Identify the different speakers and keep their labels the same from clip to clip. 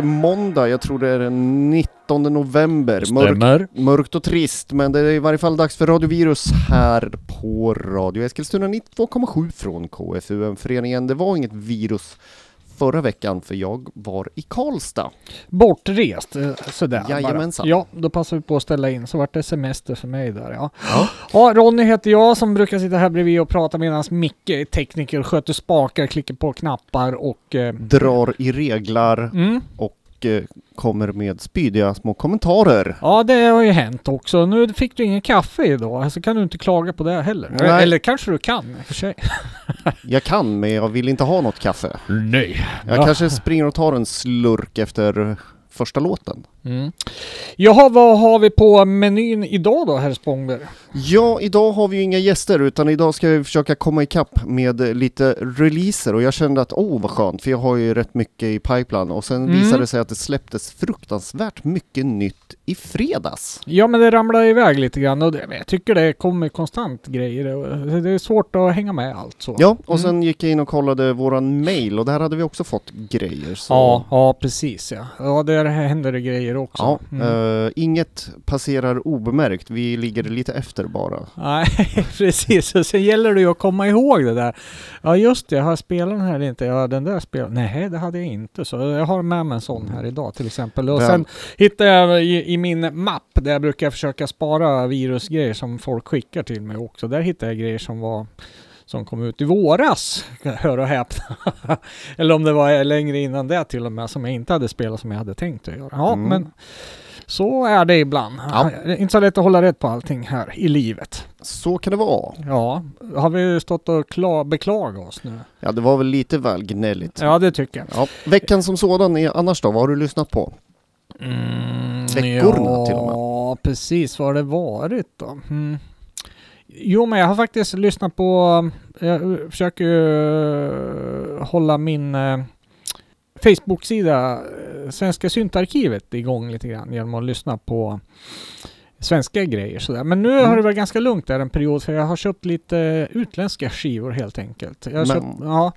Speaker 1: det måndag. Jag tror det är den 19 november. Mörk, mörkt och trist, men det är i varje fall dags för Radiovirus här på Radio Eskilstuna 92,7 från KFUM-föreningen. Det var inget virus förra veckan för jag var i Karlstad.
Speaker 2: Bortrest, eh, sådär
Speaker 1: Jajamensan.
Speaker 2: bara. Ja, då passar vi på att ställa in. Så vart det semester för mig där ja.
Speaker 1: Ja.
Speaker 2: Ja, Ronny heter jag som brukar sitta här bredvid och prata medan Micke är tekniker, sköter spakar, klickar på knappar och... Eh,
Speaker 1: Drar i reglar
Speaker 2: mm.
Speaker 1: och eh, kommer med spydiga små kommentarer.
Speaker 2: Ja, det har ju hänt också. Nu fick du ingen kaffe idag, så kan du inte klaga på det heller.
Speaker 1: Nej.
Speaker 2: Eller kanske du kan, och för sig.
Speaker 1: Jag kan, men jag vill inte ha något kaffe.
Speaker 2: Nej.
Speaker 1: Jag
Speaker 2: Ja.
Speaker 1: kanske springer och tar en slurk efter första låten.
Speaker 2: Mm. Jaha, vad har vi på menyn idag då, herr Spångberg?
Speaker 1: Ja, idag har vi ju inga gäster utan idag ska vi försöka komma ikapp med lite releaser och jag kände att åh vad skönt för jag har ju rätt mycket i pipeline och sen
Speaker 2: Mm.
Speaker 1: visade det sig att det släpptes fruktansvärt mycket nytt i fredags.
Speaker 2: Ja, men det ramlar iväg lite grann och det, jag tycker det kommer konstant grejer. Det är svårt att hänga med allt så.
Speaker 1: Ja, och
Speaker 2: Mm.
Speaker 1: sen gick jag in och kollade våran mail och där hade vi också fått grejer. Så.
Speaker 2: Ja, ja precis ja. Ja, där händer det grejer också.
Speaker 1: Ja,
Speaker 2: Mm.
Speaker 1: eh, inget passerar obemärkt, vi ligger lite efter bara.
Speaker 2: Nej, precis. Och sen gäller det ju att komma ihåg det där. Ja, just det. Har jag spelat den här eller inte? Ja, den där spelade Nej, det hade jag inte. Så jag har med mig en sån här idag till exempel. Och
Speaker 1: Väl.
Speaker 2: sen hittade jag i, i min mapp där jag brukar försöka spara virusgrejer som folk skickar till mig också. Där hittade jag grejer som var som kom ut i våras, hör och häpna. Eller om det var längre innan det till och med, som jag inte hade spelat som jag hade tänkt att göra. Ja,
Speaker 1: Mm.
Speaker 2: men så är det ibland.
Speaker 1: Ja.
Speaker 2: Det är inte så lätt att hålla rätt på allting här i livet.
Speaker 1: Så kan det vara.
Speaker 2: Ja, har vi stått och kla- beklagat oss nu?
Speaker 1: Ja, det var väl lite väl gnälligt.
Speaker 2: Ja, det tycker jag.
Speaker 1: Ja, veckan som sådan är annars då, vad har du lyssnat på?
Speaker 2: Mm,
Speaker 1: Veckorna
Speaker 2: ja,
Speaker 1: till och med.
Speaker 2: Ja, precis. Vad har det varit då? Mm. Jo, men jag har faktiskt lyssnat på... Jag försöker ju hålla min eh, Facebook-sida eh, Svenska syntarkivet igång lite grann genom att lyssna på svenska grejer sådär. Men nu
Speaker 1: Mm.
Speaker 2: har det varit ganska lugnt där en period för jag har köpt lite utländska skivor helt enkelt. Jag har
Speaker 1: Men-
Speaker 2: köpt, ja,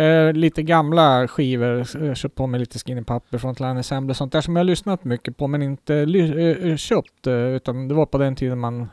Speaker 2: eh, lite gamla skivor, Jag har köpt på mig lite Skinny Puppy från Ensemble och sånt där som jag har lyssnat mycket på men inte eh, köpt. eh, Utan det var på den tiden man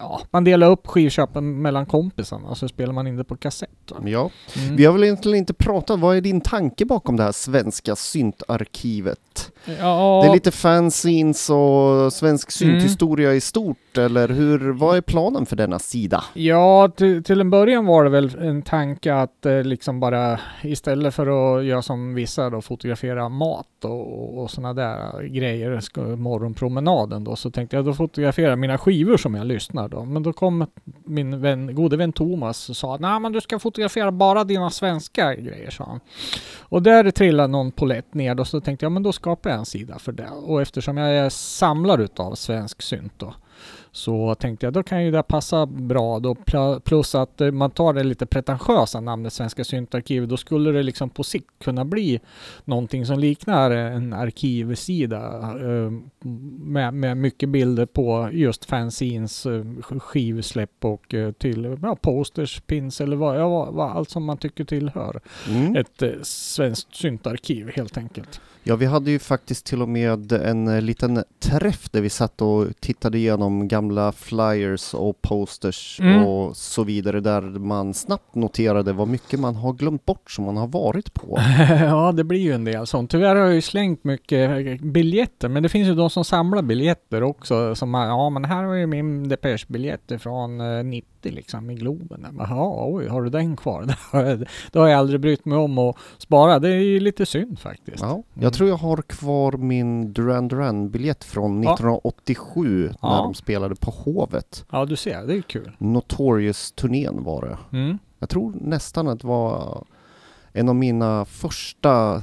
Speaker 2: Ja, man delade upp skivköpen mellan kompisarna och så spelade man in det på kassett. va?
Speaker 1: Ja,
Speaker 2: Mm.
Speaker 1: vi har väl egentligen inte pratat, vad är din tanke bakom det här svenska syntarkivet?
Speaker 2: Ja,
Speaker 1: Det är lite fanzines och svensk
Speaker 2: Mm.
Speaker 1: synthistoria i stort, eller hur, vad är planen för denna sida?
Speaker 2: Ja, till, till en början var det väl en tanke att eh, liksom bara istället för att göra som vissa då, fotografera mat och, och sådana där grejer, morgonpromenaden då, så tänkte jag då fotografera mina skivor som jag lyssnar då. Men då kom min vän, gode vän Thomas och sa nej men du ska fotografera bara dina svenska grejer, sa han. Och där trillade någon polett ner då, så tänkte jag men då skapar jag en sida för det. Och eftersom jag är samlare utav svensk synt då, så tänkte jag då kan ju det passa bra då pl- plus att eh, man tar det lite pretentiösa namnet Svenska syntarkivet då skulle det liksom på sikt kunna bli någonting som liknar en arkivsida eh, med, med mycket bilder på just fanzines, eh, sk- skivsläpp och till ja, posters, pins eller vad, ja, vad, allt som man tycker tillhör
Speaker 1: Mm.
Speaker 2: ett svenskt syntarkiv helt enkelt.
Speaker 1: Ja, vi hade ju faktiskt till och med en eh, liten träff där vi satt och tittade igenom gamla flyers och posters
Speaker 2: mm.
Speaker 1: och så vidare där man snabbt noterade vad mycket man har glömt bort som man har varit på.
Speaker 2: ja, det blir ju en del sånt. Tyvärr har jag ju slängt mycket eh, biljetter, men det finns ju de som samlar biljetter också som man, ja men här har ju min Depeche-biljett från 90 eh, alltid liksom i Globen. Jaha, oj, har du den kvar? det har jag aldrig brytt mig om att spara. Det är ju lite synd faktiskt.
Speaker 1: Ja, jag
Speaker 2: mm.
Speaker 1: tror jag har kvar min Duran Duran-biljett från 1987
Speaker 2: ja.
Speaker 1: när ja. de spelade på Hovet.
Speaker 2: Ja, du ser, det är kul.
Speaker 1: Notorious-turnén var det.
Speaker 2: Mm.
Speaker 1: Jag tror nästan att det var en av mina första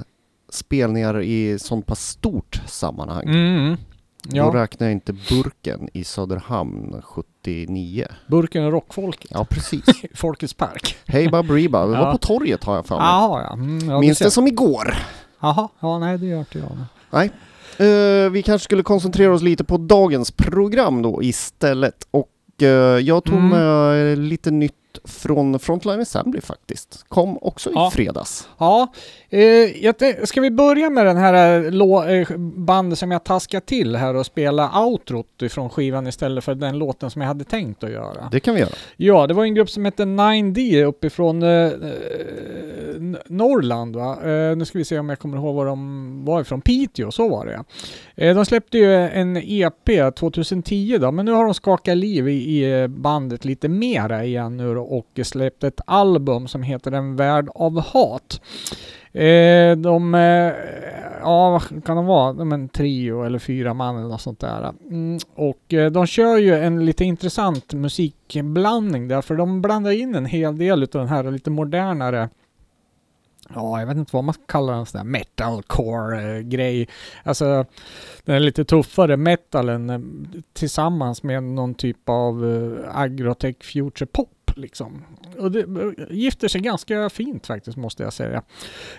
Speaker 1: spelningar i sånt pass stort sammanhang.
Speaker 2: Mm, mm.
Speaker 1: Då
Speaker 2: Ja,
Speaker 1: räknar jag inte Burken i Söderhamn 79.
Speaker 2: Burken och rockfolket.
Speaker 1: Ja, precis.
Speaker 2: Folkets park.
Speaker 1: Hej Baberiba, vi var
Speaker 2: Ja.
Speaker 1: på torget har jag för mig.
Speaker 2: Jaha, ja. Mm, ja
Speaker 1: Minns
Speaker 2: ser.
Speaker 1: det som igår.
Speaker 2: Jaha, ja nej det gör inte jag.
Speaker 1: Eh, vi kanske skulle koncentrera oss lite på dagens program då istället. Och eh, jag tog
Speaker 2: Mm.
Speaker 1: med lite nytt nytt från Frontline Assembly faktiskt. Kom också i
Speaker 2: Ja.
Speaker 1: fredags.
Speaker 2: Ja, eh, ska vi börja med den här eh, eh, bandet som jag taskade till här och spela outrot ifrån skivan istället för den låten som jag hade tänkt att göra?
Speaker 1: Det kan vi göra.
Speaker 2: Ja, det var en grupp som hette 9D uppifrån eh, Norrland va? Eh, nu ska vi se om jag kommer ihåg var de var ifrån. Piteå, så var det eh, De släppte ju en EP 2010 då, men nu har de skakat liv i, i bandet lite mera igen nu då, och släppt ett album som heter En värld av hat. Eh, de, eh, ja vad kan de vara? De är en trio eller fyra man eller något sånt där. Mm, och eh, de kör ju en lite intressant musikblandning där, för de blandar in en hel del utav den här lite modernare Ja, jag vet inte vad man kallar den, sån där metalcore-grej. Eh, alltså, den är lite tuffare metalen eh, tillsammans med någon typ av eh, agrotech future pop liksom. Och det eh, gifter sig ganska fint faktiskt måste jag säga.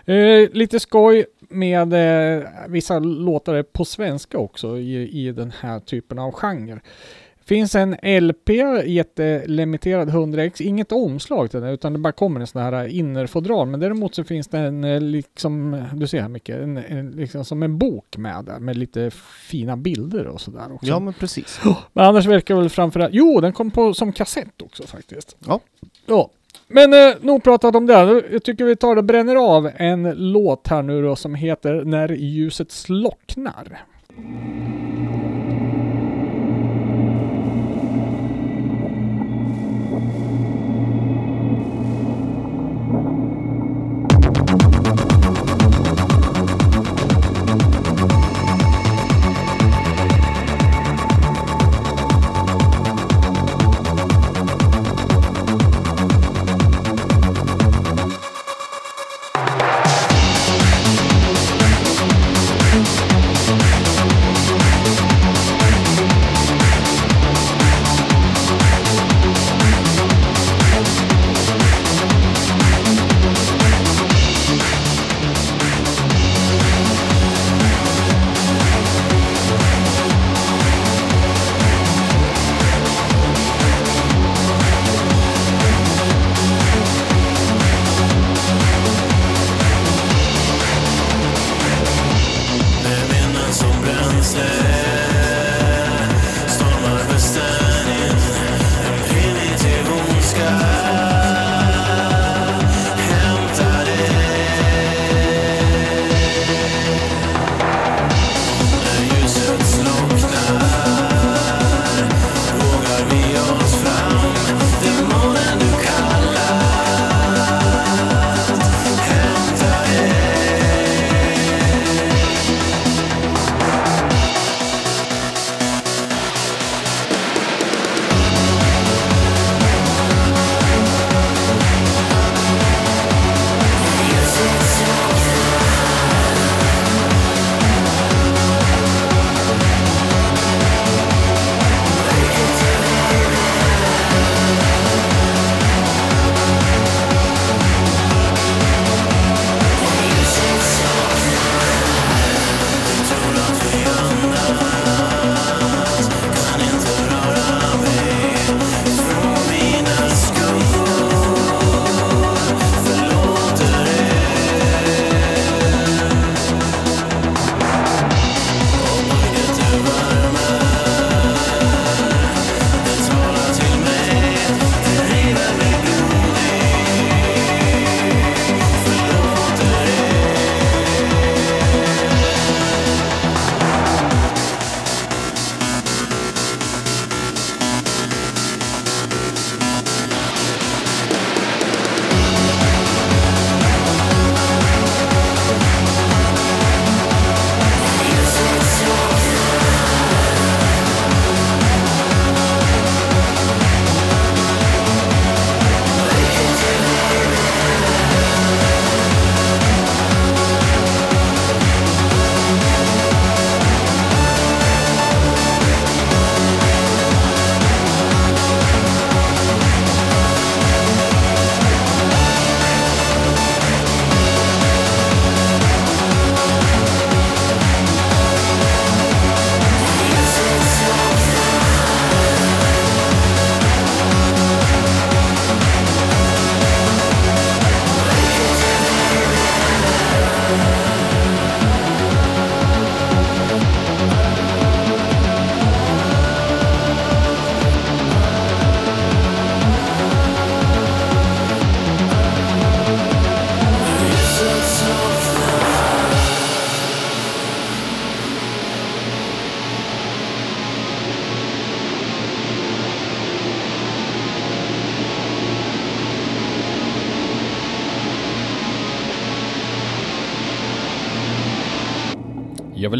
Speaker 2: Eh, lite skoj med eh, vissa låtar på svenska också i, i den här typen av genre. Finns en LP, jättelimiterad 100x, inget omslag till den utan det bara kommer en sån här innerfodral. Men däremot så finns det en eh, liksom, du ser här mycket, en, en, liksom som en bok med där med lite fina bilder och sådär också.
Speaker 1: Ja, men precis.
Speaker 2: Men annars verkar väl framförallt... Jo, den kom på som kassett också faktiskt.
Speaker 1: Ja.
Speaker 2: Ja. Men eh, nog pratat om det. Jag tycker vi tar och bränner av en låt här nu då som heter När ljuset slocknar.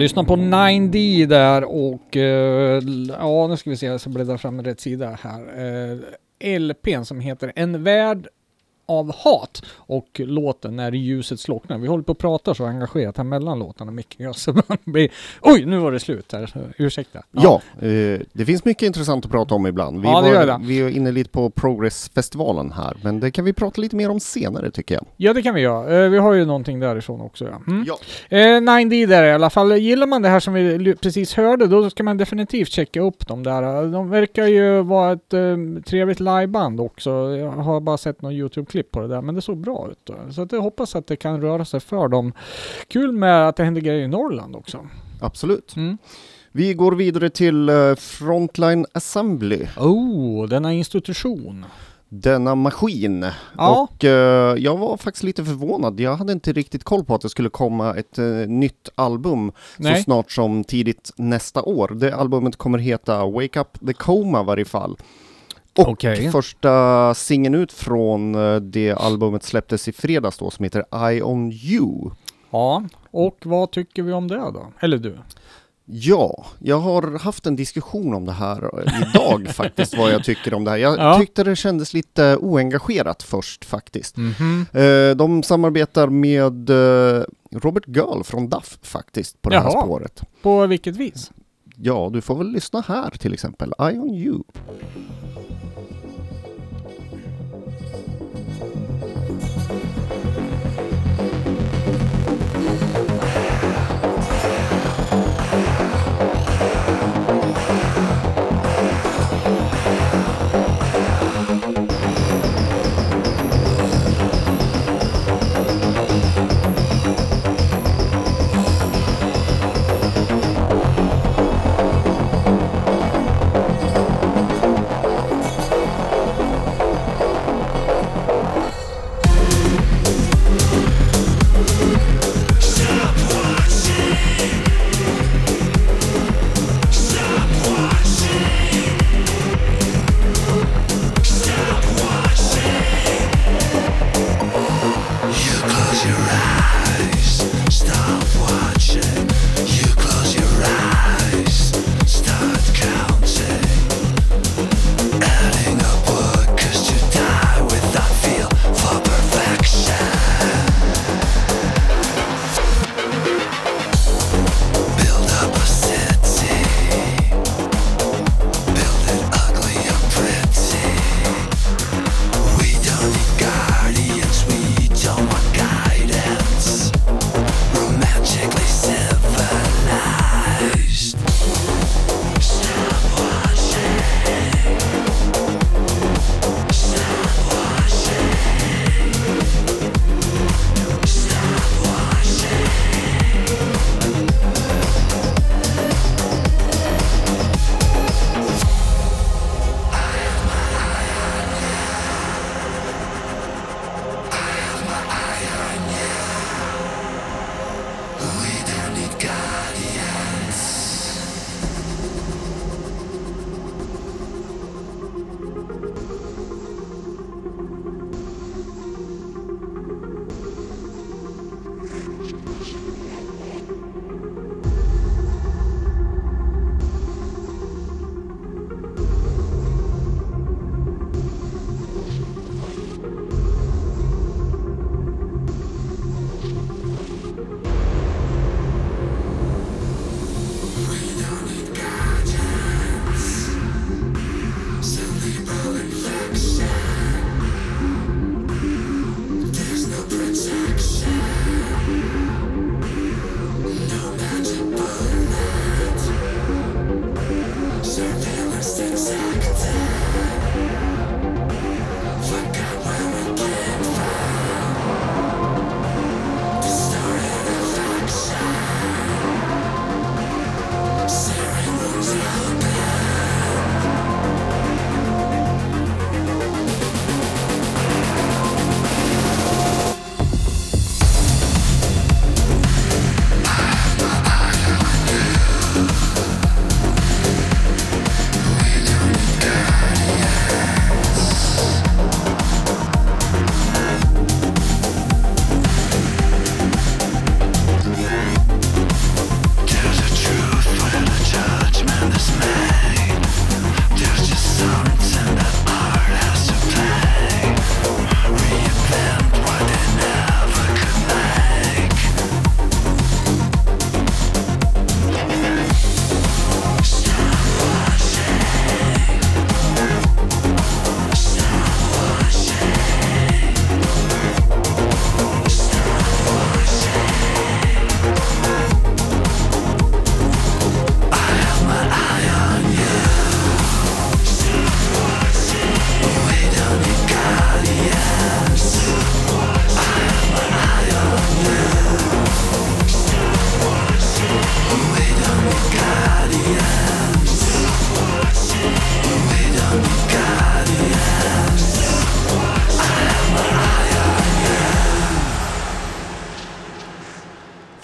Speaker 2: Lyssna på 9D där och eh, ja, nu ska vi se, jag ska bläddra fram rätt sida här. Eh, LPn som heter En värld av hat och låten När ljuset slocknar. Vi håller på att prata så engagerat här mellan låtarna Micke så man blir... Oj, nu var det slut här. Ursäkta.
Speaker 1: Ja, eh, det finns mycket intressant att prata om ibland. Vi,
Speaker 2: Ja, det
Speaker 1: var,
Speaker 2: det.
Speaker 1: vi är inne lite på Progressfestivalen här, men det kan vi prata lite mer om senare tycker jag.
Speaker 2: Ja, det kan vi göra. Eh, vi har ju någonting därifrån också. Ja. Mm.
Speaker 1: Ja.
Speaker 2: Eh, 9D där i alla fall. Gillar man det här som vi precis hörde, då ska man definitivt checka upp dem där. De verkar ju vara ett eh, trevligt liveband också. Jag har bara sett någon YouTube-klipp på det där, men det såg bra ut. Då. Så att jag hoppas att det kan röra sig för dem. Kul med att det händer grejer i Norrland också.
Speaker 1: Absolut.
Speaker 2: Mm.
Speaker 1: Vi går vidare till eh, Frontline Assembly,
Speaker 2: Oh, denna institution.
Speaker 1: denna maskin.
Speaker 2: Ja.
Speaker 1: Och eh, jag var faktiskt lite förvånad. Jag hade inte riktigt koll på att det skulle komma ett eh, nytt album så
Speaker 2: Nej.
Speaker 1: snart som tidigt nästa år. Det albumet kommer heta Wake Up the Coma i varje fall. Och
Speaker 2: Okej.
Speaker 1: första singeln ut från eh, det albumet släpptes i fredags då som heter Eye on You.
Speaker 2: Ja, och vad tycker vi om det då? Eller du?
Speaker 1: Ja, jag har haft en diskussion om det här idag faktiskt, vad jag tycker om det här. Jag
Speaker 2: Ja.
Speaker 1: tyckte det kändes lite oengagerat först faktiskt.
Speaker 2: Mhm.
Speaker 1: Eh, de samarbetar med eh, Robert Girl från Duff faktiskt på det här
Speaker 2: Jaha.
Speaker 1: spåret.
Speaker 2: På vilket vis?
Speaker 1: Ja, du får väl lyssna här till exempel. Eye on You.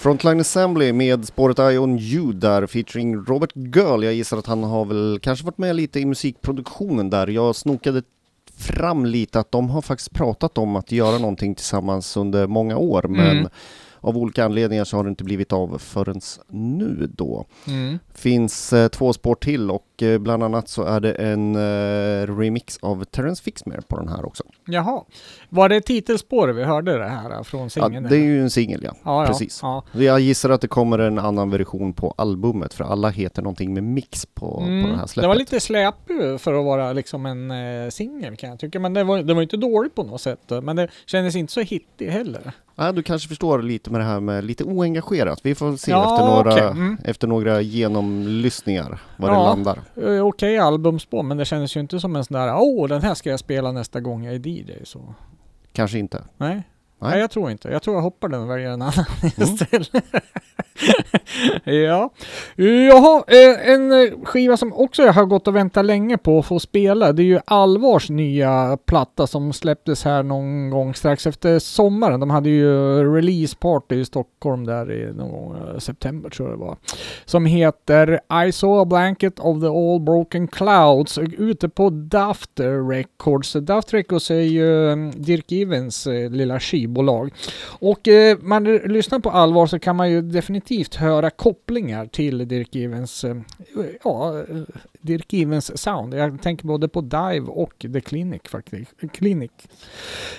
Speaker 1: Frontline Assembly med spåret Eye on You där featuring Robert Girl. Jag gissar att han har väl kanske varit med lite i musikproduktionen där. Jag snokade fram lite att de har faktiskt pratat om att göra någonting tillsammans under många år men
Speaker 2: Mm.
Speaker 1: av olika anledningar så har det inte blivit av förrän nu då.
Speaker 2: Mm.
Speaker 1: Finns eh, två spår till och eh, bland annat så är det en eh, remix av Terence Fixmer på den här också.
Speaker 2: Jaha. Var det titelspåret vi hörde det här äh, från
Speaker 1: Ja,
Speaker 2: singeln?
Speaker 1: det är ju en singel ja.
Speaker 2: ja, ja.
Speaker 1: precis.
Speaker 2: Ja.
Speaker 1: Jag gissar att det kommer en annan version på albumet för alla heter någonting med mix på, på det här
Speaker 2: Mm.
Speaker 1: släppet.
Speaker 2: Det var lite släpig för att vara liksom en eh, singel kan jag tycka. Men det var, det var inte dåligt på något sätt. Men det kändes inte så hittig heller.
Speaker 1: Ja, du kanske förstår lite med det här med lite oengagerat. Vi får se
Speaker 2: Ja,
Speaker 1: efter, några,
Speaker 2: okej. Mm.
Speaker 1: efter några genomlyssningar var det
Speaker 2: Ja.
Speaker 1: landar.
Speaker 2: Eh, Okej albumspår, men det kändes ju inte som en sån där åh den här ska jag spela nästa gång jag är DJ. Så.
Speaker 1: Kanske inte.
Speaker 2: Nej.
Speaker 1: Nej.
Speaker 2: Nej, jag tror inte. Jag tror jag hoppar den och väljer en annan
Speaker 1: Mm.
Speaker 2: istället. ja. Jaha, eh, en eh, skiva som också jag har gått och väntat länge på att få spela. Det är ju Allvars nya platta som släpptes här någon gång strax efter sommaren. De hade ju release party i Stockholm där i någon gång eh, september tror jag det var. Som heter I saw a blanket of the all broken clouds ute på Daft Records. Daft Records är ju eh, Dirk Evens eh, lilla skivbolag. Och eh, man lyssnar på allvar så kan man ju definitivt höra kopplingar till Dirk Evens, eh, ja, eh, Dirk Evans sound. Jag tänker både på Dive och The Clinic faktiskt. Clinic,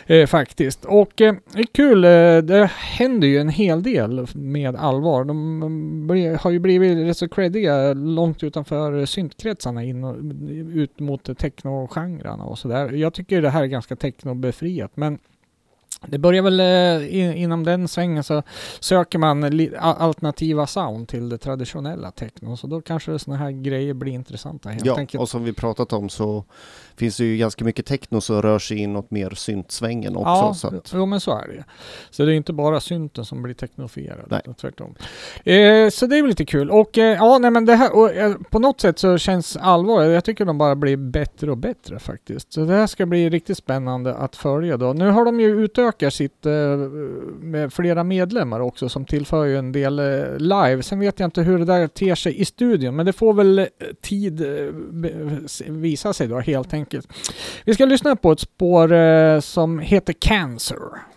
Speaker 2: eh, faktiskt. Och eh, det är kul, eh, det händer ju en hel del med allvar. De har ju blivit rätt så creddiga långt utanför syntkretsarna in och, ut mot technogenrerna och sådär. Jag tycker det här är ganska technobefriat men det börjar väl eh, in, inom den svängen så söker man alternativa sound till det traditionella techno. Så då kanske sådana här grejer blir intressanta helt
Speaker 1: Ja,
Speaker 2: enkelt.
Speaker 1: och som vi pratat om så finns ju ganska mycket techno som rör sig inåt mer syntsvängen också.
Speaker 2: ja,
Speaker 1: så att,
Speaker 2: jo men så är det. Så det är inte bara synten som blir teknofierad,
Speaker 1: Nej.
Speaker 2: tvärtom. Eh, så det är väl lite kul. Och eh, ja, nej men det här, och, eh, på något sätt så känns allvar, jag tycker de bara blir bättre och bättre faktiskt. Så det här ska bli riktigt spännande att följa då. Nu har de ju utökat sitt eh, med flera medlemmar också som tillför ju en del eh, live. Sen vet jag inte hur det där ter sig i studion, men det får väl eh, tid visa sig då helt enkelt. Vi ska lyssna på ett spår eh, som heter Cancer.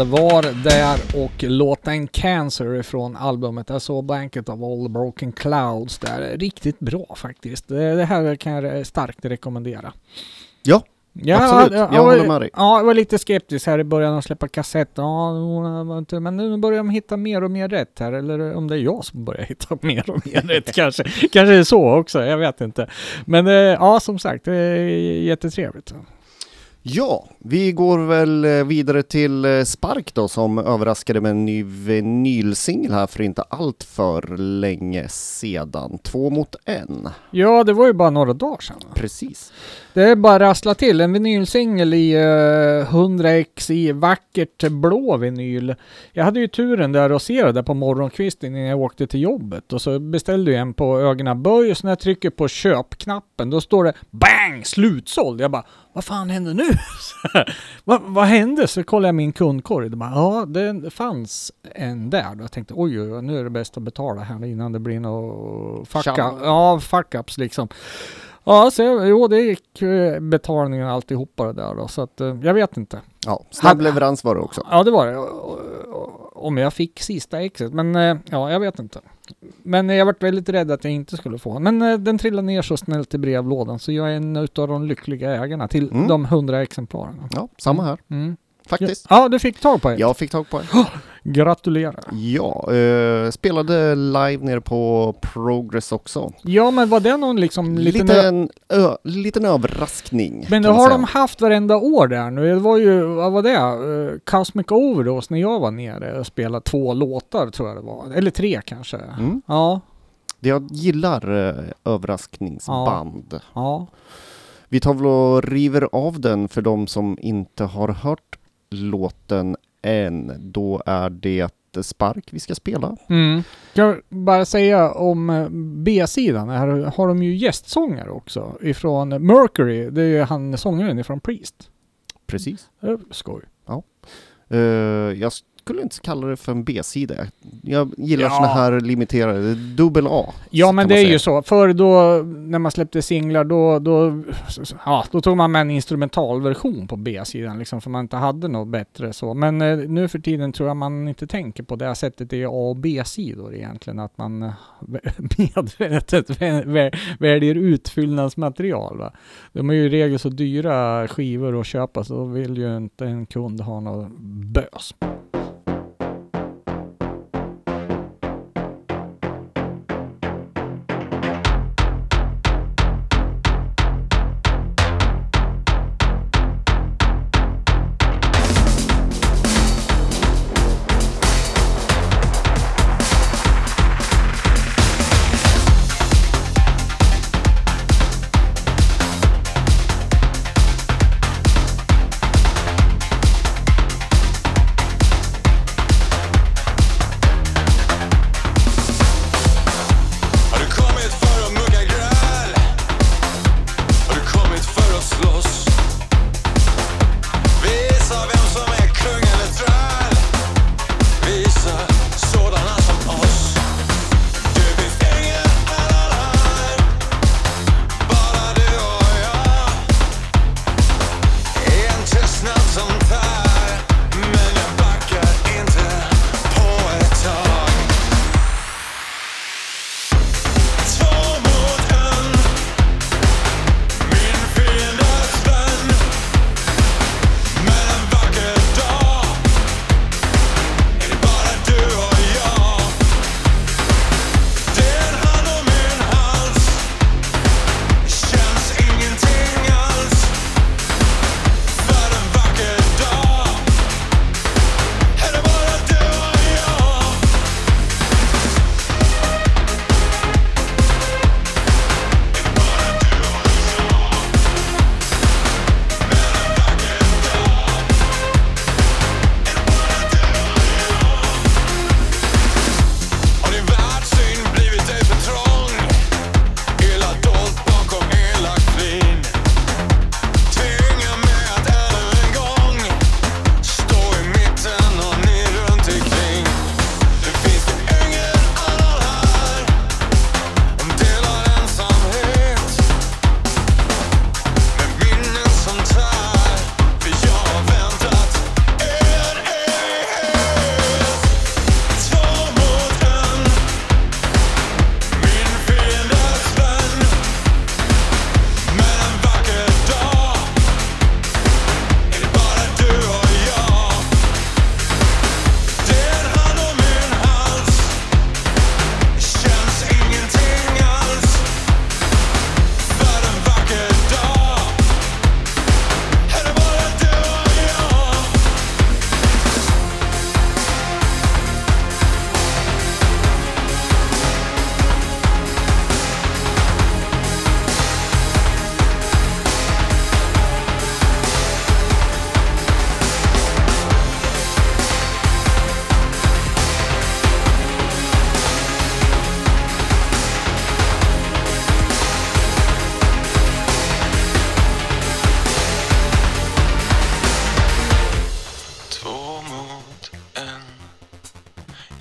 Speaker 2: Allvar där och låten Cancer ifrån albumet I saw Blanket of All the Broken Clouds där. Riktigt bra faktiskt. Det det här kan jag starkt rekommendera.
Speaker 1: Ja,
Speaker 2: Ja,
Speaker 1: Absolut,
Speaker 2: ja,
Speaker 1: jag
Speaker 2: ja,
Speaker 1: håller med dig.
Speaker 2: Ja, jag var lite skeptisk här i början att släppa kassett. Ja, det men nu börjar de hitta mer och mer rätt här. Eller om det är jag som börjar hitta mer och mer rätt kanske. Kanske är så också, jag vet inte. Men eh, ja, som sagt, det är jättetrevligt.
Speaker 1: Ja, vi går väl eh, vidare till eh, Spark då som överraskade med en ny vinylsingel här för inte allt för länge sedan. Två mot en.
Speaker 2: Ja, det var ju bara några dagar sedan.
Speaker 1: Precis.
Speaker 2: Det är bara rassla till. En vinylsingel i eh, 100x i vackert blå vinyl. Jag hade ju turen där att se det där på morgonkvisten innan jag åkte till jobbet och så beställde jag en på Ögona Böj och så när jag trycker på köpknappen då står det BANG! Slutsåld! Jag bara vad fan hände nu? vad, vad hände? Så kollade jag min kundkorg. Det bara, ja, det fanns en där. Då jag tänkte oj, oj, nu är det bäst att betala här innan det blir något fuck,
Speaker 1: Tjalla.
Speaker 2: ja, fuck-ups liksom. Ja, så jag- jo, det gick eh, betalningen alltihopa det där då, så att eh, jag vet inte.
Speaker 1: Ja, snabb leverans var det också.
Speaker 2: Ja, det var det. Om jag fick sista exet, men eh, ja, jag vet inte. Men jag varit väldigt rädd att jag inte skulle få den. Men eh, den trillade ner så snällt i brevlådan, så jag är en utav de lyckliga ägarna till
Speaker 1: Mm.
Speaker 2: de hundra exemplaren.
Speaker 1: Ja, samma här
Speaker 2: Mm.
Speaker 1: faktiskt.
Speaker 2: Ja, du fick tag på det.
Speaker 1: Jag fick tag på en.
Speaker 2: Gratulerar.
Speaker 1: Ja, eh, spelade live nere på Progress också.
Speaker 2: Ja, men var det någon liksom liten...
Speaker 1: Liten, ö, liten överraskning.
Speaker 2: Men det har
Speaker 1: säga.
Speaker 2: de haft varenda år där nu. Det var ju, vad var det? Uh, Cosmic Overdose när jag var nere och spelade två låtar tror jag det var. Eller tre kanske.
Speaker 1: Mm.
Speaker 2: Ja,
Speaker 1: Det Jag gillar eh, överraskningsband.
Speaker 2: ja.
Speaker 1: Vi tar väl och river av den för de som inte har hört låten än. Då är det Spark vi ska spela.
Speaker 2: Mm. Kan jag bara säga om eh, B-sidan, här har de ju gästsångare också. Ifrån Mercury, det är ju han sångaren ifrån Priest.
Speaker 1: Precis.
Speaker 2: Är skoj.
Speaker 1: Eh, jag skulle inte kalla det för en B-sida. Jag gillar
Speaker 2: Ja.
Speaker 1: såna här limiterade, dubbel A.
Speaker 2: Ja men det är ju så. Förr då, när man släppte singlar, då, då, ja, då tog man med en instrumentalversion på B-sidan liksom, för man inte hade något bättre så. Men eh, nu för tiden tror jag man inte tänker på det sättet i A och B-sidor egentligen, att man eh, medvetet vä- vä- väljer utfyllnadsmaterial. Va? De är ju i regel så dyra skivor att köpa, så då vill ju inte en kund ha något bös.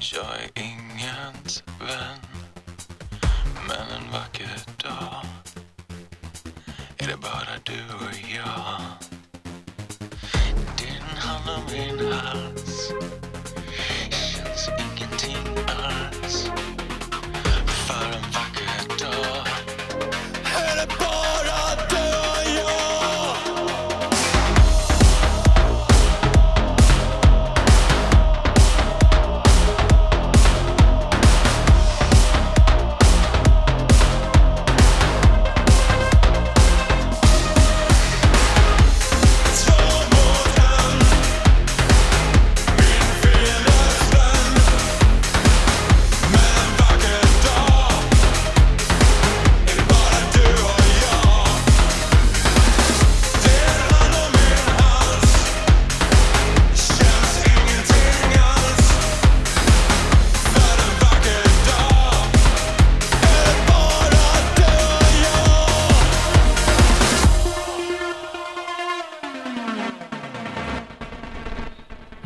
Speaker 3: Jag är ingens vän Men en vacker dag Är det bara du och jag Din hand om min hals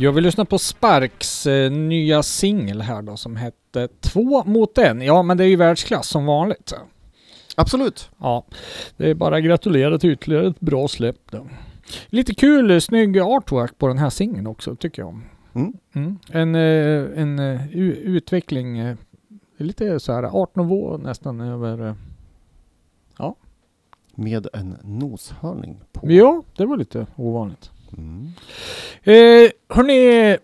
Speaker 3: Jag
Speaker 2: vill lyssna på Sparks eh, nya singel här då som hette Två mot en. Ja, men det är ju världsklass som vanligt.
Speaker 1: Absolut.
Speaker 2: Ja, det är bara att gratulera till ytterligare ett bra släpp då. Lite kul, eh, snygg artwork på den här singeln också tycker jag.
Speaker 1: Mm.
Speaker 2: Mm. En, eh, en eh, u- utveckling, eh, lite så här art nouveau nästan över... eh,
Speaker 1: Med en noshörning på.
Speaker 2: Ja, det var lite ovanligt.
Speaker 1: Mm.
Speaker 2: Eh, hörni,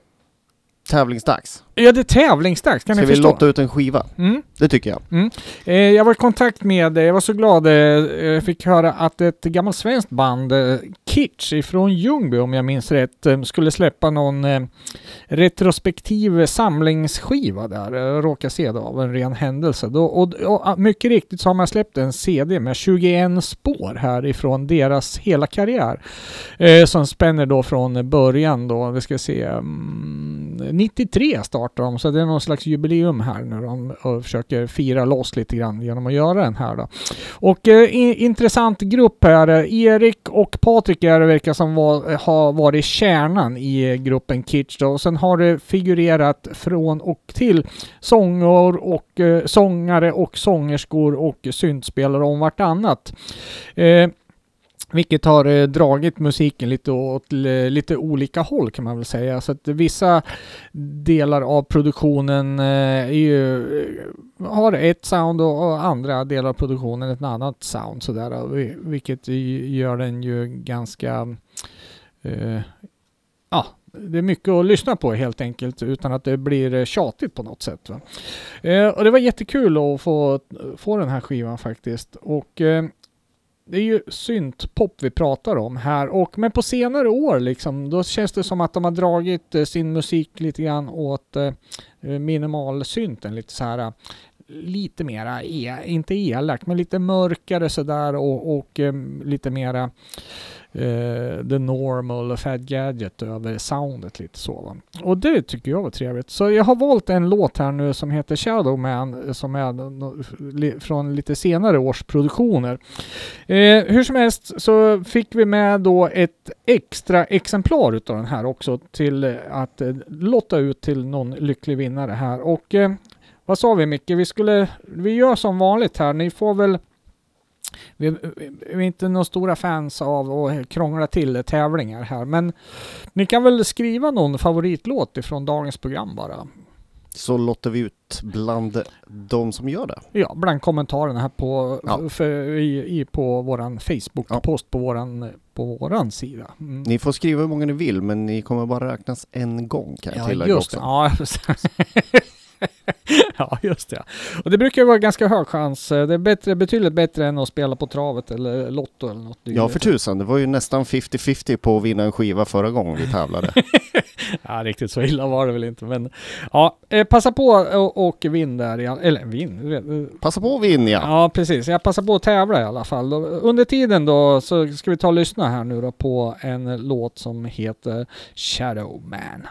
Speaker 1: Tävlingsdags.
Speaker 2: ja det är tävlingsdags, kan
Speaker 1: Ska
Speaker 2: ni
Speaker 1: vi
Speaker 2: förstå?
Speaker 1: lotta ut en skiva?
Speaker 2: Mm.
Speaker 1: Det tycker jag.
Speaker 2: Eh, jag var i kontakt med, eh, jag var så glad, eh, jag fick höra att ett gammalt svenskt band, eh, Kitsch ifrån Ljungby om jag minns rätt, eh, skulle släppa någon eh, retrospektiv samlingsskiva där. Eh, jag råkade se det av en ren händelse. Då, och, och ah, mycket riktigt så har man släppt en CD med 21 spår här ifrån deras hela karriär. Eh, som spänner då från början då, vi ska se, mm, 93 startar de, så det är någon slags jubileum här när de försöker fira loss lite grann genom att göra den här då. Och eh, intressant grupp här, Erik och Patrik är det verkar som var, har varit kärnan i gruppen Kitsch då. Och sen har det figurerat från och till sånger och eh, sångare och sångerskor och syntspelare om vartannat. Eh, vilket har eh, dragit musiken lite åt eh, lite olika håll kan man väl säga. Så att vissa delar av produktionen eh, är ju, har ett sound och, andra delar av produktionen ett annat sound. Sådär, vilket gör den ju ganska... Eh, ja, det är mycket att lyssna på helt enkelt utan att det blir tjatigt på något sätt. Va? Eh, och det var jättekul att få, få den här skivan faktiskt. Och eh, det är ju syntpop vi pratar om här och men på senare år liksom då känns det som att de har dragit eh, sin musik lite grann åt eh, eh minimalsynten lite så här eh, lite mera, e, inte elakt, men lite mörkare sådär och, och eh, lite mera eh, the normal och Fat Gadget över soundet lite så va. Och det tycker jag var trevligt. Så jag har valt en låt här nu som heter Shadow Man som är från lite senare års produktioner. Eh, hur som helst så fick vi med då ett extra exemplar utav den här också till eh, att eh, lotta ut till någon lycklig vinnare här. Och eh, vad sa vi Micke? Vi skulle, vi gör som vanligt här. Ni får väl vi, vi är inte några stora fans av att krångla till tävlingar här, men ni kan väl skriva någon favoritlåt ifrån dagens program bara.
Speaker 1: Så lottar vi ut bland de som gör det.
Speaker 2: Ja, bland kommentarerna här på,
Speaker 1: Ja.
Speaker 2: för, i, i, på våran Facebook-post på, våran, på våran sida. Mm.
Speaker 1: Ni får skriva hur många ni vill, men ni kommer bara räknas en gång kan jag
Speaker 2: Ja,
Speaker 1: tillägga
Speaker 2: just det.
Speaker 1: också.
Speaker 2: Ja, ja, just det. Och det brukar ju vara ganska hög chans. Det är bättre, betydligt bättre än att spela på travet eller Lotto eller något.
Speaker 1: Ja, för tusan. Det var ju nästan 50-50 på att vinna en skiva förra gången vi tävlade.
Speaker 2: Ja, riktigt så illa var det väl inte. Men ja, eh, passa på och, och vinn där. ja. Eller vinn. eh,
Speaker 1: Passa på att vinna ja.
Speaker 2: Ja, precis. Jag passar på att tävla i alla fall. Under tiden då så ska vi ta och lyssna här nu då på en låt som heter Shadow Man.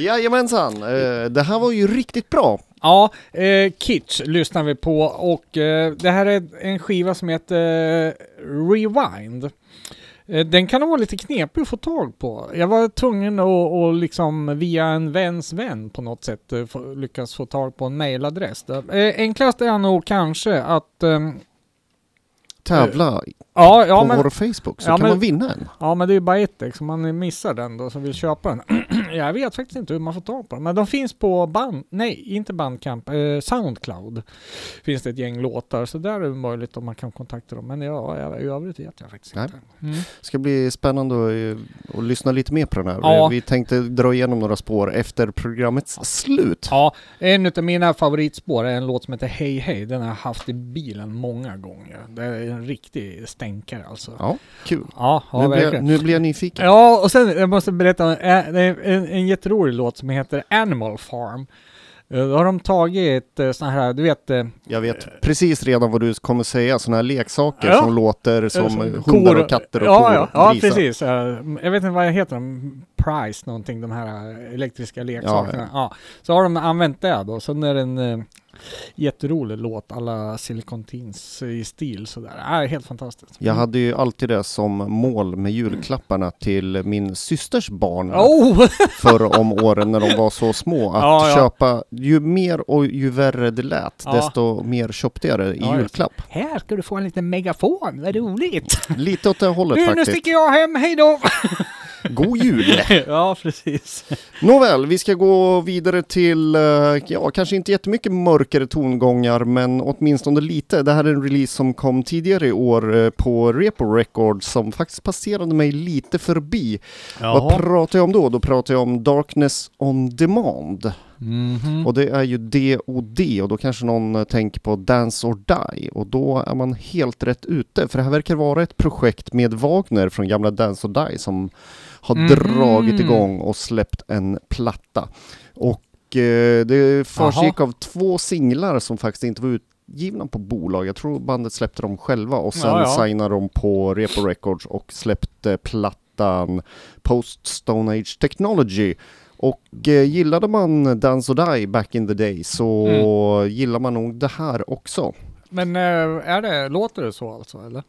Speaker 1: Jajamensan, eh, det här var ju riktigt bra.
Speaker 2: Ja, eh, Kitsch lyssnar vi på och eh, det här är en skiva som heter eh, Rewind. Eh, Den kan vara lite knepig att få tag på. Jag var tvungen att, att liksom via en väns vän på något sätt få, lyckas få tag på en mailadress. Enklast är nog kanske att... ehm,
Speaker 1: Tävla
Speaker 2: ja, ja,
Speaker 1: på
Speaker 2: men,
Speaker 1: vår Facebook så
Speaker 2: Ja,
Speaker 1: kan
Speaker 2: men-
Speaker 1: man vinna en.
Speaker 2: ja, men det är ju bara ett ex. Om man missar den då som vill köpa den. jag vet faktiskt inte hur man får tag på den. Men de finns på band... Nej, inte Bandcamp. Eh, Soundcloud. Finns det ett gäng låtar. Så där är det möjligt om man kan kontakta dem. Men ja, jag, i övrigt vet jag faktiskt
Speaker 1: Nej.
Speaker 2: inte. Mm.
Speaker 1: Det ska bli spännande att, eh, att lyssna lite mer på den här.
Speaker 2: Ja.
Speaker 1: Vi tänkte dra igenom några spår efter programmets slut.
Speaker 2: Ja, en av mina favoritspår är en låt som heter Hej Hej. Den har jag haft i bilen många gånger. Det är en riktig stänkare alltså.
Speaker 1: Ja, kul.
Speaker 2: Ja, ja
Speaker 1: nu, blir jag, nu blir jag nyfiken.
Speaker 2: Ja, och sen jag måste berätta, eh, det är en, en jätterolig låt som heter Animal Farm. Eh, Då har de tagit eh, sån här, du vet, eh,
Speaker 1: Jag vet precis redan vad du kommer säga, sådana här leksaker
Speaker 2: Ja.
Speaker 1: som låter som
Speaker 2: som
Speaker 1: hundar och katter och
Speaker 2: ja,
Speaker 1: kor
Speaker 2: ja, ja,
Speaker 1: grisar.
Speaker 2: precis. Jag vet inte vad heter, de Price någonting, de här elektriska leksakerna. Ja, Så har de använt det då, sen är det en jätterolig låt, alla Silicon Teens i stil sådär. Ja, helt fantastiskt.
Speaker 1: Jag hade ju alltid det som mål med julklapparna till min systers barn
Speaker 2: Oh!
Speaker 1: förr om åren när de var så små. Att
Speaker 2: Ja, ja.
Speaker 1: köpa, ju mer och ju värre det lät,
Speaker 2: Ja.
Speaker 1: desto mer köpte jag det i julklapp.
Speaker 2: Här ska du få en liten megafon, vad roligt!
Speaker 1: Lite åt det hållet
Speaker 2: nu
Speaker 1: faktiskt.
Speaker 2: sticker jag hem, hej då!
Speaker 1: God jul!
Speaker 2: ja, precis.
Speaker 1: Nåväl, vi ska gå vidare till, eh, ja kanske inte jättemycket mörkare tongångar men åtminstone lite. Det här är en release som kom tidigare i år eh, på Repo Records som faktiskt passerade mig lite förbi. Vad pratar jag om då? Då pratar jag om Darkness on Demand.
Speaker 2: Mhm.
Speaker 1: Och det är ju DOD och då kanske någon eh, tänker på Dance or Die och då är man helt rätt ute för det här verkar vara ett projekt med Wagner från gamla Dance or Die som har
Speaker 2: Mhm.
Speaker 1: dragit igång och släppt en platta. Och eh, det försiggick av två singlar som faktiskt inte var utgivna på bolag. Jag tror bandet släppte dem själva och sen
Speaker 2: Ja, ja.
Speaker 1: signade de på Repo Records och släppte plattan Post Stone Age Technology. Och eh, gillade man Dance or Die back in the day så
Speaker 2: Mm.
Speaker 1: gillar man nog det här också.
Speaker 2: Men eh, är det, låter det så alltså eller?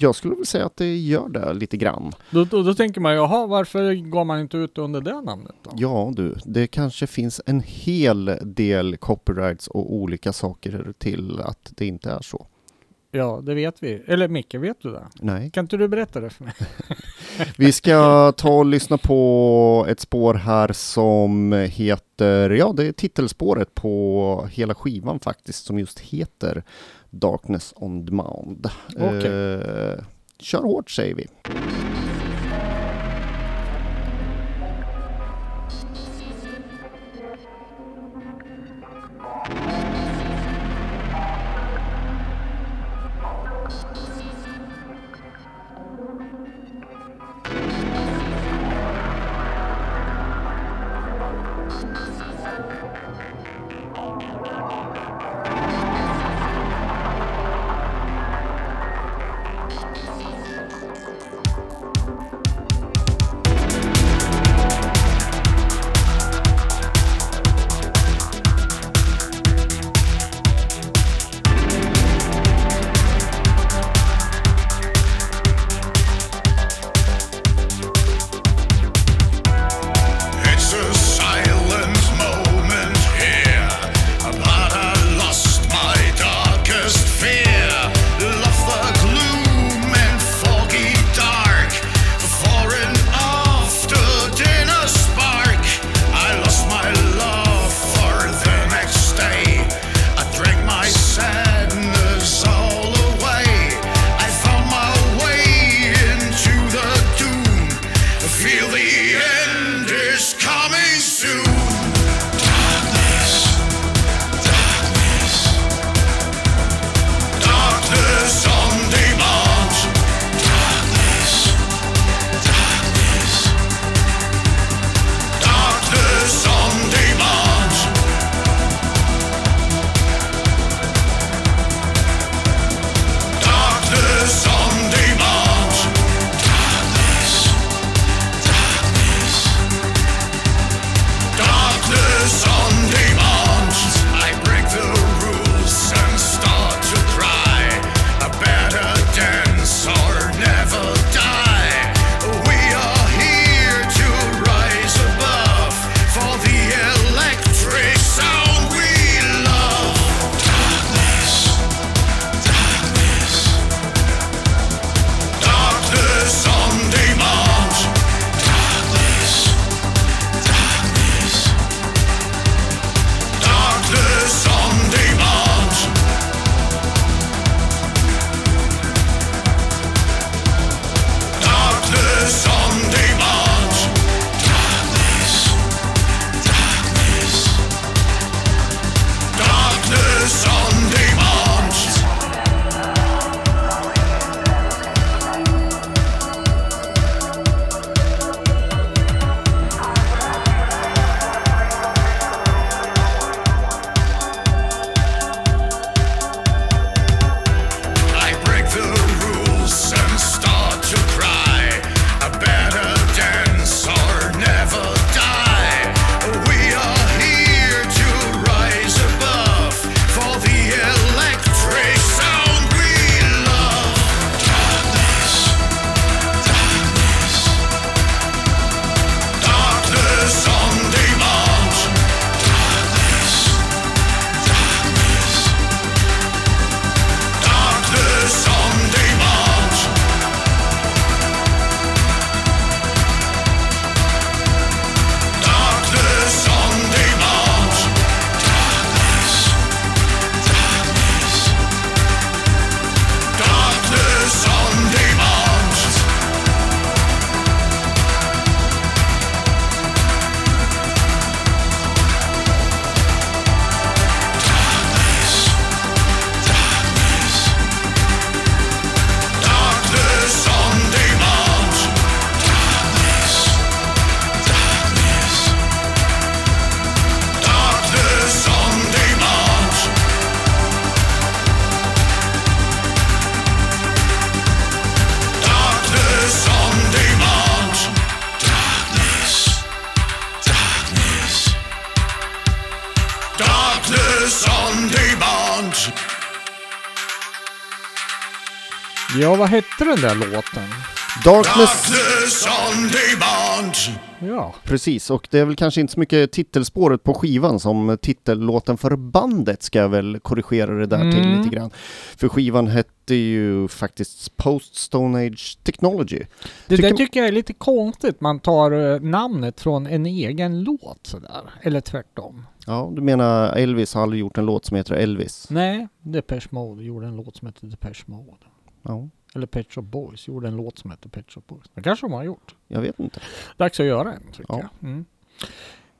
Speaker 1: Jag skulle väl säga att det gör det lite grann.
Speaker 2: Då, då, då tänker man, jaha, varför går man inte ut under det namnet då?
Speaker 1: Ja du, det kanske finns en hel del copyrights och olika saker till att det inte är så.
Speaker 2: Ja, det vet vi. Eller Micke, vet du det?
Speaker 1: Nej.
Speaker 2: Kan inte du berätta det för mig?
Speaker 1: Vi ska ta och lyssna på ett spår här som heter, ja det är titelspåret på hela skivan faktiskt, som just heter Darkness on Demand.
Speaker 2: Okej.
Speaker 1: Eh, kör hårt säger vi.
Speaker 2: Ja, vad hette den där låten?
Speaker 1: Darkness,
Speaker 3: Darkness on demand.
Speaker 2: Ja,
Speaker 1: precis. Och det är väl kanske inte så mycket titelspåret på skivan som titellåten för bandet ska jag väl korrigera det där till
Speaker 2: Mm.
Speaker 1: lite grann. För skivan hette ju faktiskt Post Stone Age Technology.
Speaker 2: det
Speaker 1: Tycker-
Speaker 2: där tycker jag är lite konstigt. Man tar eh, namnet från en egen låt sådär. Eller tvärtom.
Speaker 1: Ja, du menar Elvis har aldrig gjort en låt som heter Elvis?
Speaker 2: Nej, Depeche Mode gjorde en låt som heter Depeche Mode.
Speaker 1: Ja,
Speaker 2: Eller Pet Shop Boys gjorde en låt som heter Pet Shop Boys. Det kanske de har gjort.
Speaker 1: jag vet inte.
Speaker 2: Dags att göra en tycker
Speaker 1: Ja.
Speaker 2: jag. Mm.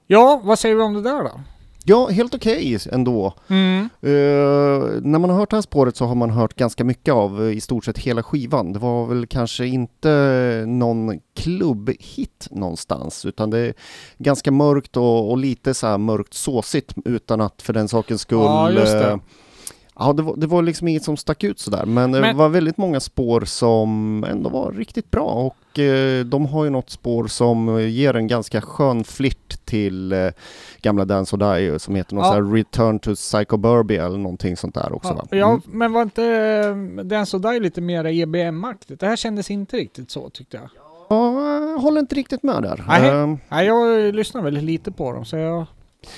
Speaker 2: Ja, vad säger vi om det där då?
Speaker 1: Ja, helt okej ändå.
Speaker 2: Mm.
Speaker 1: Eh, när man har hört det här spåret så har man hört ganska mycket av eh, i stort sett hela skivan. Det var väl kanske inte någon klubbhit någonstans utan det är ganska mörkt och, och lite så här mörkt såsigt utan att för den sakens skull
Speaker 2: Ja,
Speaker 1: Ja, det var, det var liksom inget som stack ut sådär, men, det
Speaker 2: Men-
Speaker 1: var väldigt många spår som ändå var riktigt bra och eh, de har ju något spår som ger en ganska skön flirt till eh, gamla Dance or Die som heter något
Speaker 2: Ja.
Speaker 1: så här Return to Psychoburbia eller någonting sånt där också va?
Speaker 2: Ja, ja,
Speaker 1: Mm.
Speaker 2: men var inte eh, den sådär lite mer EBM-aktigt? Det här kändes inte riktigt så tyckte jag.
Speaker 1: Ja, jag håller inte riktigt med där.
Speaker 2: Nej. Nej, jag lyssnar väldigt lite på dem så jag.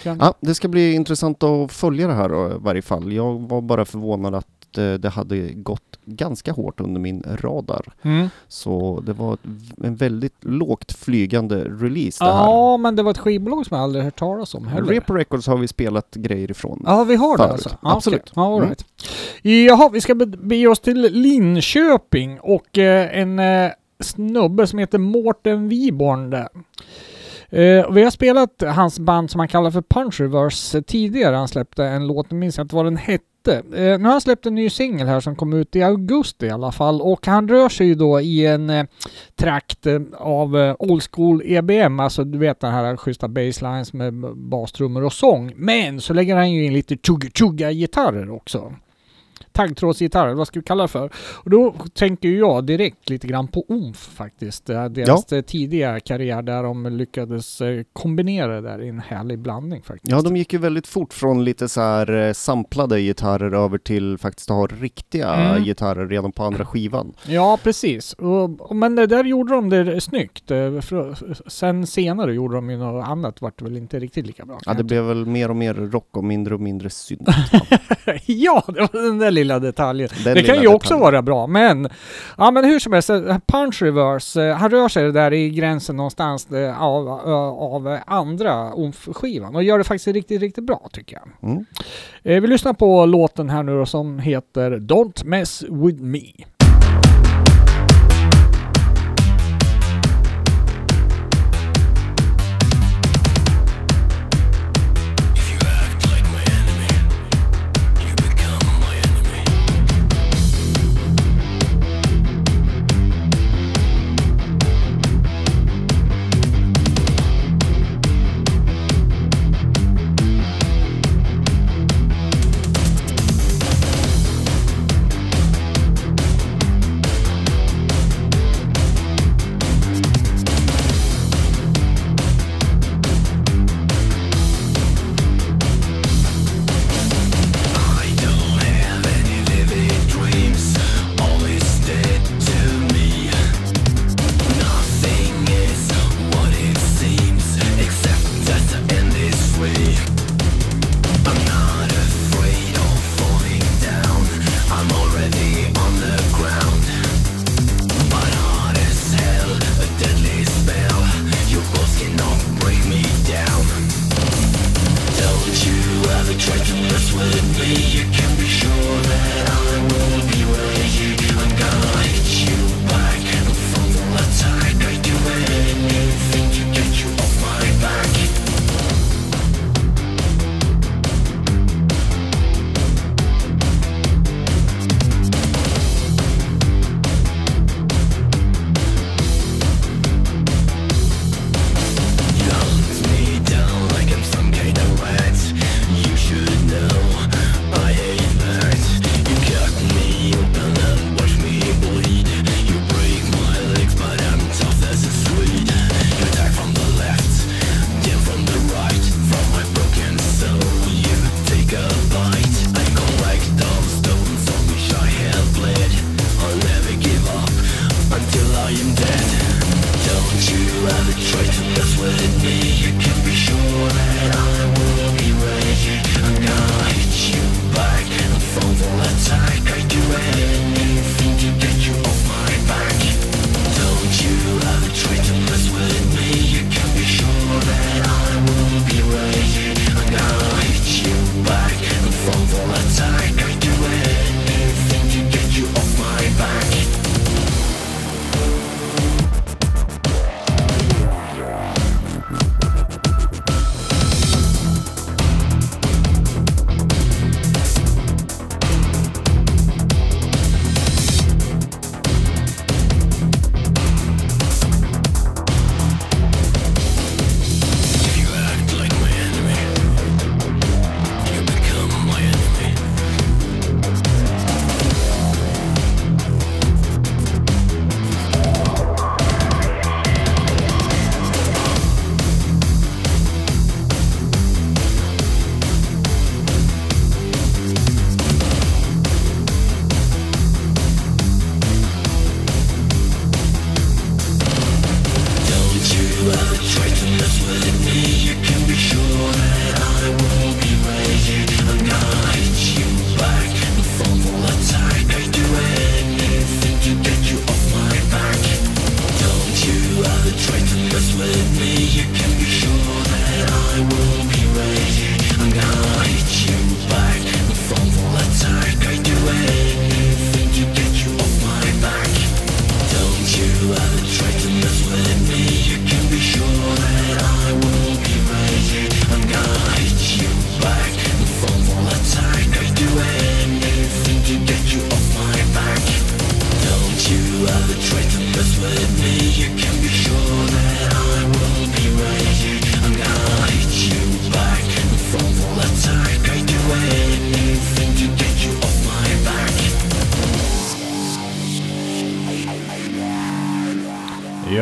Speaker 1: Ja, det ska bli intressant att följa det här i varje fall. Jag var bara förvånad att eh, det hade gått ganska hårt under min radar.
Speaker 2: Mm.
Speaker 1: Så det var en väldigt lågt flygande release det här.
Speaker 2: Ja, men det var ett skivbolag som jag aldrig hört talas om heller.
Speaker 1: Repo Records har vi spelat grejer ifrån.
Speaker 2: Ja, vi har det
Speaker 1: Förut.
Speaker 2: alltså? Ja,
Speaker 1: Absolut.
Speaker 2: Ja, all
Speaker 1: Mm.
Speaker 2: right. Jaha, vi ska be- bege oss till Linköping och eh, en eh, snubbe som heter Mårten Wiborn där. Eh, och vi har spelat hans band som han kallar för Punch Reverse tidigare. Han släppte en låt, jag minns inte vad den hette. Eh, nu har han släppt en ny singel här som kom ut i augusti i alla fall och han rör sig ju då i en eh, trakt eh, av eh, old school EBM, alltså du vet den här schyssta baselines med bastrummor och sång. Men så lägger han ju in lite chugga-chugga gitarrer också. Taggtrådsgitarrer, vad ska vi kalla det för? Och då tänker jag direkt lite grann på Omf faktiskt. Eh, Deras eh, tidiga karriär där de lyckades eh, kombinera det där i en härlig blandning faktiskt.
Speaker 1: Ja, de gick ju väldigt fort från lite så här samplade gitarrer över till faktiskt att ha riktiga
Speaker 2: Mm.
Speaker 1: gitarrer redan på andra skivan.
Speaker 2: Ja, precis. Och, men där gjorde de det snyggt. Sen senare gjorde de ju något annat, vart det väl inte riktigt lika bra.
Speaker 1: Ja, det blev väl mer och mer rock och mindre och mindre synt.
Speaker 2: ja, det var den där lilla detaljen.
Speaker 1: Den
Speaker 2: det kan
Speaker 1: lilla
Speaker 2: ju också
Speaker 1: detaljen.
Speaker 2: vara bra, men ja, men hur som helst, eh, Punch Reverse, eh, han rör sig där i gränsen någonstans eh, av, av, andra OMF-skivan och gör det faktiskt riktigt, riktigt bra tycker jag.
Speaker 1: Mm.
Speaker 2: Vi lyssnar på låten här nu då som heter Don't Mess With Me.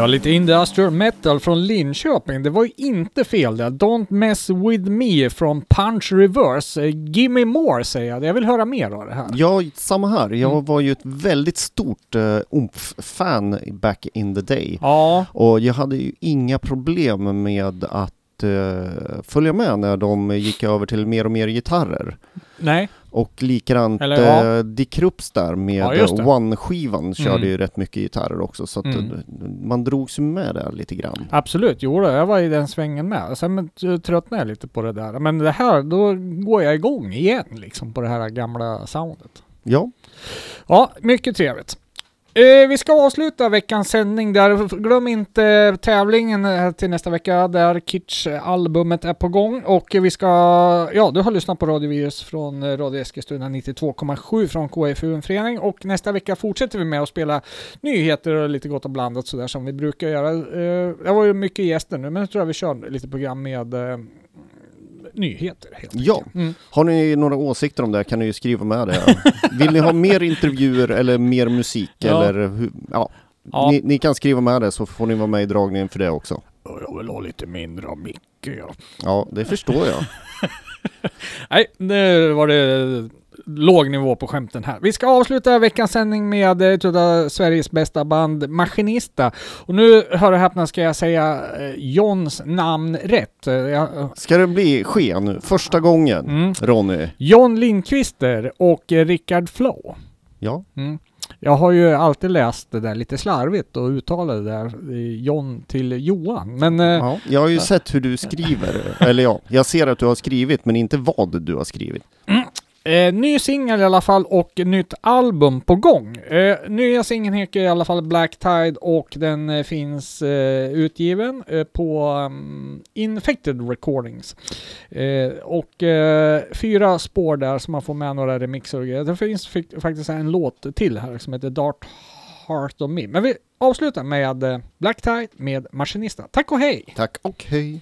Speaker 2: Lite industrial metal från Linköping. Det var ju inte fel det. Don't mess with me från Punch Reverse. Eh, Gimme more säger jag. Jag vill höra mer av det här.
Speaker 1: Ja, samma här. Jag
Speaker 2: Mm.
Speaker 1: var ju ett väldigt stort uh, OMF-fan back in the day.
Speaker 2: Ja,
Speaker 1: Och jag hade ju inga problem med att eh, följa med när de gick över till mer och mer gitarrer.
Speaker 2: nej.
Speaker 1: Och likadant
Speaker 2: Eller, ja.
Speaker 1: eh, Dick där med
Speaker 2: Ja, det.
Speaker 1: One-skivan körde
Speaker 2: Mm.
Speaker 1: ju rätt mycket gitarrer också så att
Speaker 2: Mm.
Speaker 1: eh, man drogs ju med där lite grann.
Speaker 2: Absolut, jo då, jag var i den svängen med. Sen tröttnade jag lite på det där. Men det här, då går jag igång igen liksom på det här gamla soundet.
Speaker 1: Ja,
Speaker 2: Ja, mycket trevligt. Eh, vi ska avsluta veckans sändning där. Glöm inte tävlingen eh, till nästa vecka där Kitsch-albumet eh, är på gång. Och vi ska, ja du har lyssnat på Radiovirus från Radio Eskilstuna 92,7 från KFU förening. Och nästa vecka fortsätter vi med att spela nyheter och lite gott och blandat sådär som vi brukar göra. Det var ju mycket gäster nu men jag tror jag vi kör lite program med nyheter helt
Speaker 1: Ja.
Speaker 2: Mm.
Speaker 1: har ni några åsikter om det kan ni ju skriva med det. Vill ni ha mer intervjuer eller mer musik
Speaker 2: Ja.
Speaker 1: eller hur, ja.
Speaker 2: Ja.
Speaker 1: Ni, ni kan skriva med det så får ni vara med i dragningen för det också.
Speaker 2: Jag vill ha lite mindre av Micke ja.
Speaker 1: Ja, det förstår jag.
Speaker 2: Nej, nu var det låg nivå på skämten här. Vi ska avsluta veckans sändning med eh, ett av Sveriges bästa band, Maskinista. Och nu, hör och häpna, ska jag säga eh, Johns namn rätt. Eh, jag-
Speaker 1: Ska det bli ske nu? Första gången,
Speaker 2: Mm.
Speaker 1: Ronny?
Speaker 2: John Lindqvister och eh, Rickard Flow.
Speaker 1: Ja.
Speaker 2: Mm. Jag har ju alltid läst det där lite slarvigt och uttalat det där eh, John till Johan. Men eh,
Speaker 1: ja. Jag har ju sett hur du skriver. Eller ja, jag ser att du har skrivit men inte vad du har skrivit.
Speaker 2: Eh, ny singel i alla fall och nytt album på gång. Eh, nya singeln heter i alla fall Black Tide och den eh, finns eh, utgiven eh, på um, Infected Recordings. Eh, och eh, fyra spår där så man får med några remixer och grejer. Det finns faktiskt en låt till här som heter Dart Heart of Me. Men vi avslutar med eh, Black Tide med Maskinista. Tack och hej!
Speaker 1: Tack och hej.